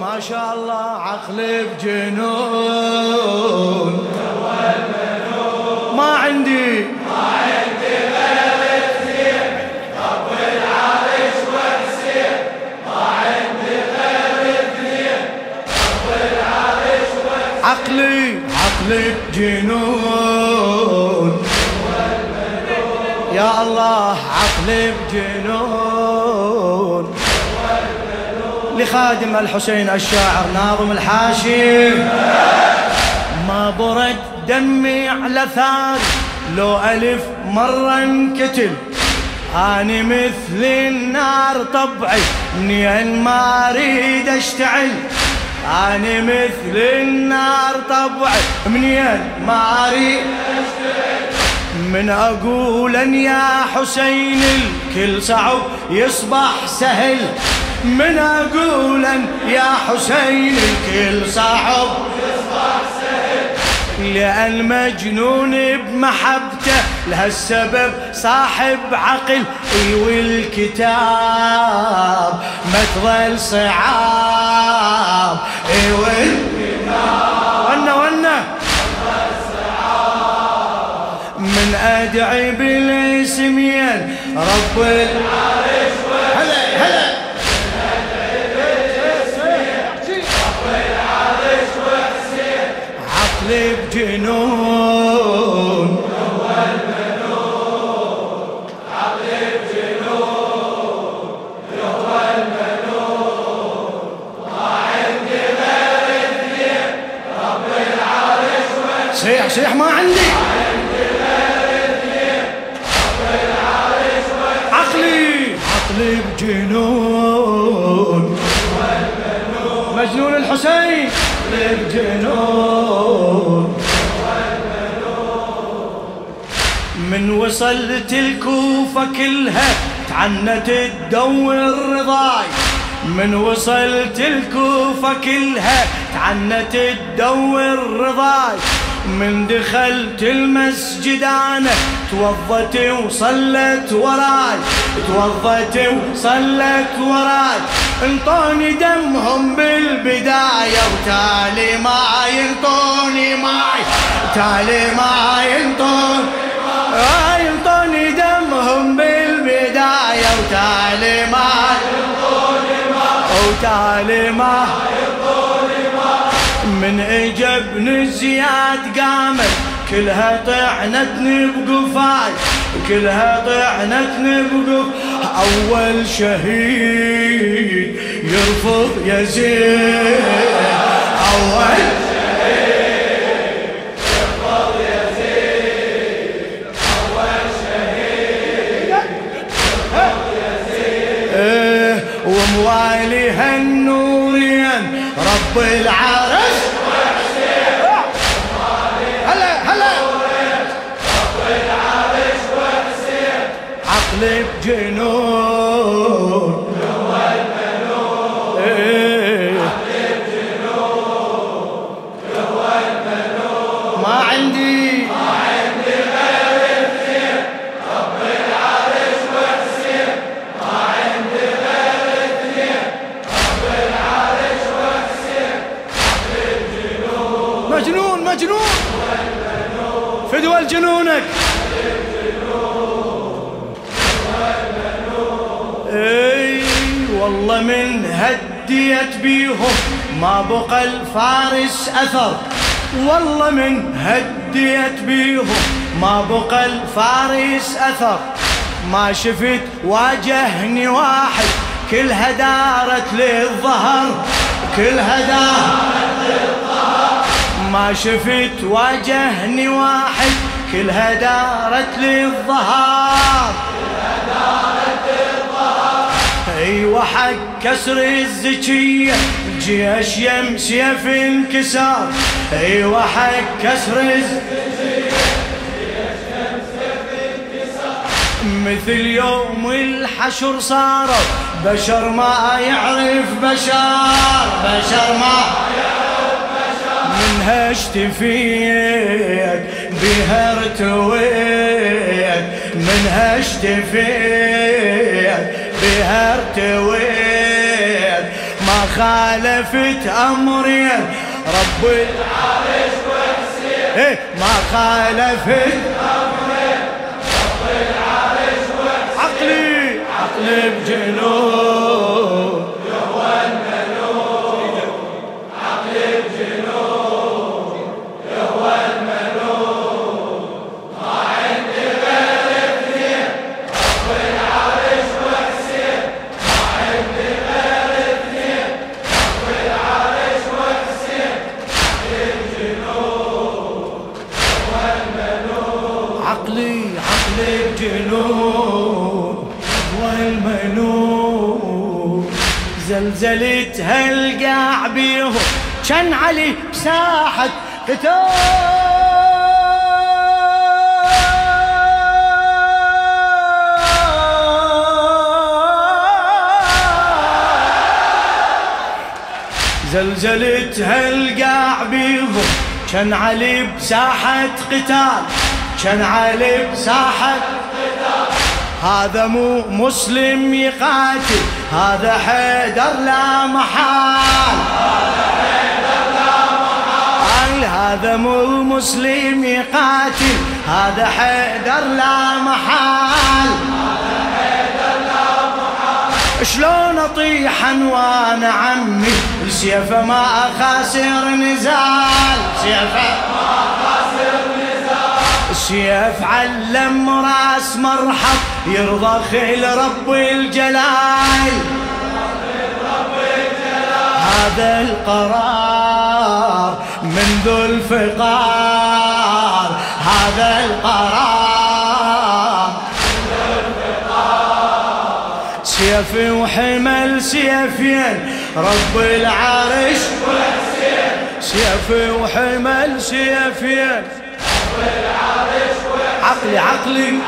ما شاء الله عقل بجنون. ما عندي. عقلي عقلي بجنون. يا الله عقلي بجنون. لخادم الحسين الشاعر ناظم الحاشي ما برد دمي على ثار لو ألف مرة انكتل أنا مثل النار طبعي منين ما أريد أشتعل. أنا مثل النار طبعي منين ما أريد من أقول يا حسين الكل صعب يصبح سهل. من أقول يا حسين الكل صعب لأن مجنون بمحبته لهالسبب صاحب عقل والكتاب ما تظل صعاب. والكتاب ونا ونا من أدعي بالاسمين رب العرش هلا هلا. عقلي بجنون صيح صيح ما عندي. عقلي. عقلي بجنون. مجنون الحسين. بجنون. من وصلت الكوفة كلها تعنت تدور رضاي من وصلت الكوفة كلها تعنت تدور رضاي من دخلت المسجد أنا توضت وصلت وراي. توضت وصلت وراي. انطوني دمهم بالبداية وتالي ما ينطوني ماي تالي ما ينطوني ينطوني دمهم بالبداية وتالي ما وتالي ما من اجبن زياد قامت كلها طعنتني بقفاي. كلها طعنتني بقف. أول شهيد يرفض يزيد أول وموالي هالنورين رب العرش. هلا هلا. بجنون. فدوى جنونك أي والله من هديت بيهم ما بقى الفارس أثر. والله من هديت بيهم ما بقى الفارس أثر. ما شفت واجهني واحد كلها دارت للظهر كلها دارت ما شفت واجهني واحد كلها دارت للظهر أيوه حق كسر الزكية جيش يمشي في انكسار. أيوه حق كسر الزكية مثل يوم الحشر صاروا. بشر ما يعرف بشر بشر ما منها اشتفيت بها ارتويت. منها اشتفيت بها ارتويت. ما خالفت أمرين رب العرش وحسين إيه ما خالفت أمرين رب العرش وحسين عقلي عقلي بجنون. زلزلت هالقاع بيهم كان علي بساحة قتال. زلزلت هالقاع بيهم كان علي بساحة قتال. كان علي بساحة هذا مو مسلم يقاتل هذا حيدر لا محال. هذا مو مسلم يقاتل هذا حيدر لا محال. شلون أطيح وأنا عمي؟ سيفه ما خاسر نزال. سيفه سيف علم راس مرحب يرضى خيل رب الجلال. هذا القرار من ذو الفقار هذا القرار. سيفي وحمل سيفين رب العرش. سيفي وحمل سيفين عقلي عقلي.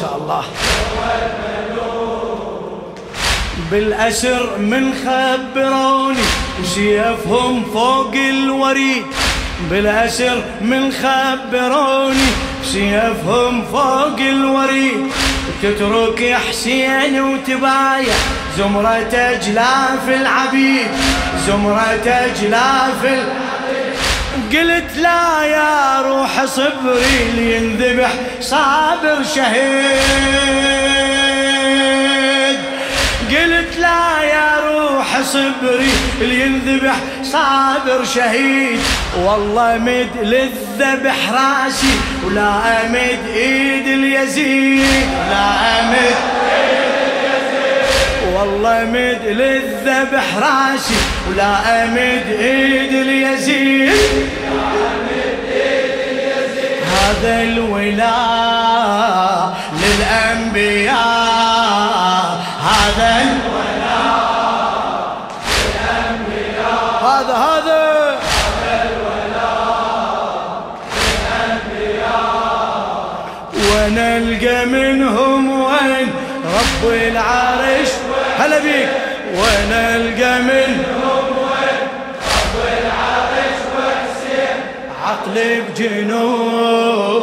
شاء الله. بالأسر من خبروني وسيفهم فوق الوريد. بالأسر من خبروني سيفهم فوق الوريد. تترك يا حسين وتبايع زمرة أجلاف العبيد. زمرة أجلاف العبيد قلت لا يا روح صبري لينذبح صابر شهيد. قلت لا يا روح صبري لينذبح صابر شهيد. والله مد للذبح راسي ولا أمد إيد اليزيد. لا أمد والله مد للذبح راسي ولا أمد إيد اليزيد. هذا الولاء للأنبياء هذا الولاء للانبياء هذا هذا. ونلقى منهم وين؟ رب بيك ونلقى منهم وين وحسين عقلي بجنون.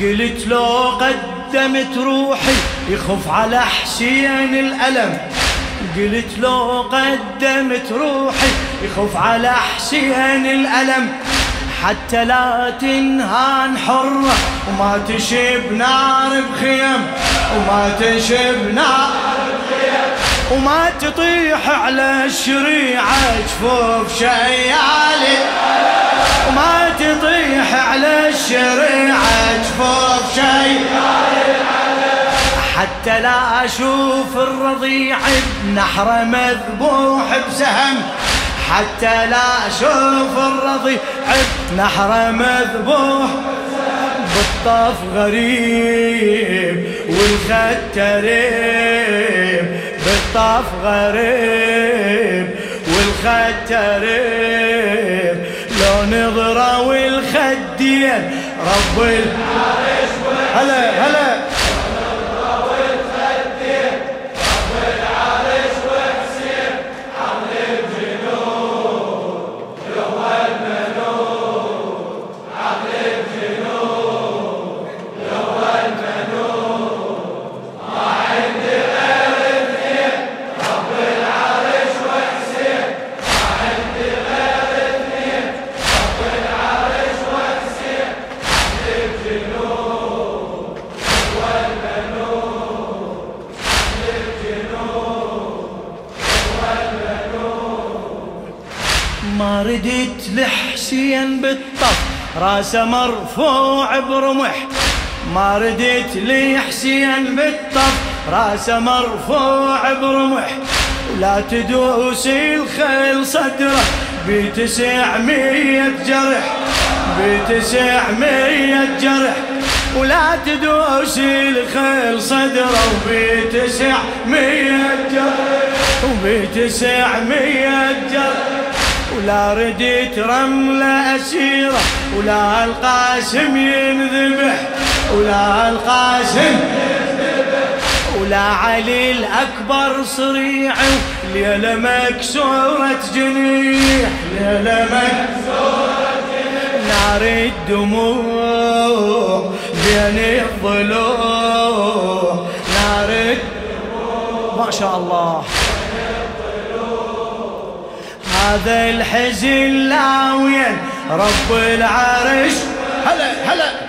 قلت لو قدمت روحي يخف على حسين الألم. قلت لو قدمت روحي يخف على حسين الألم. حتى لا تنهان حرة وما تشب نار بخيم. وما تشب نار وما تطيح على الشريعة جفوف شيالي حتى لا أشوف الرضيع بنحره مذبوح بسهم حتى لا أشوف الرضيع بنحره مذبوح بالطف غريب والختريب بالطف غريب والختريب. لو نظرة والخدين رب العرش هلا هلا. راسه مرفوع برمح. ما ردت لحسين بالطف. راسه مرفوع برمح. لا تدوس الخيل صدره. بتسعمية جرح. بتسعمية جرح. ولا تدوس الخيل صدره. بتسعمية جرح. وبتسعمية جرح. ولا رديت رملة أسيرة ولا القاسم ينذبح ولا القاسم ولا علي الأكبر صريع ليلة مكسورة جنيح ليلة مكسورة جنيح. نار الدموع بين الضلوع نار الدموع. ما شاء الله. هذا الحزن لاوين رب العرش. هلا هلا.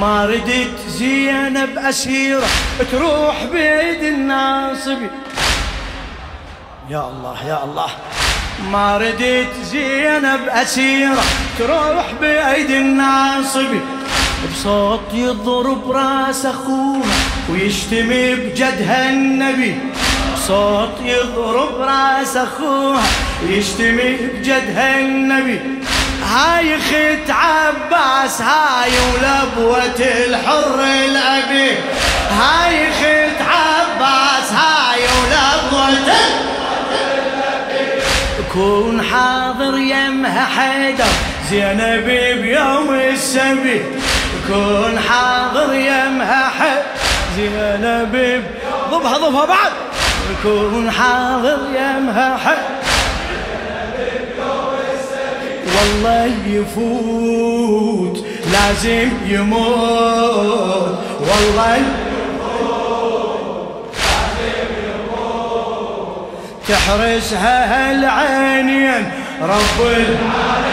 ما ردت زينب أسيرة تروح بيد الناصبي يا الله يا الله. ما ردت زينب أسيرة تروح بيد الناصبي بصوت يضرب راس أخوها ويشتمي بجدها النبي. بصوت يضرب راس أخوها ويشتمي بجدها النبي. هاي خت عباس هاي ولبوة الحر الأبي. هاي خت عباس هاي ولبوة كون حاضر يمها حيدر زينب بيوم السبي. كون حاضر يمها حيدر زينب ضبها ضبها بعد. كون حاضر يمها حيدر. والله يفوت لازم يموت. والله تحرسها هالعينين رب العرش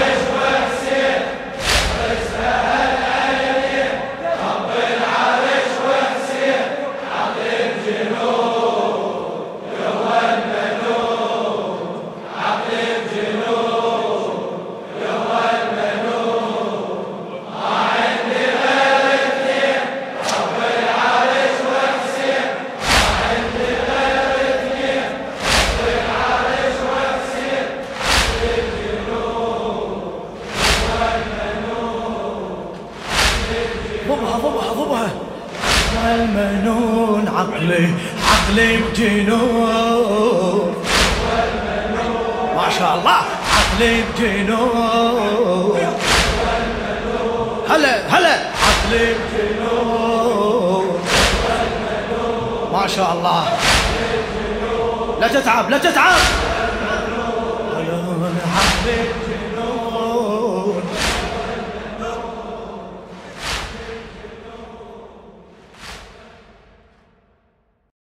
شاء الله عقلي بجنون هلا هلا. عقل الجنون ما شاء الله لا تتعب لا تتعب.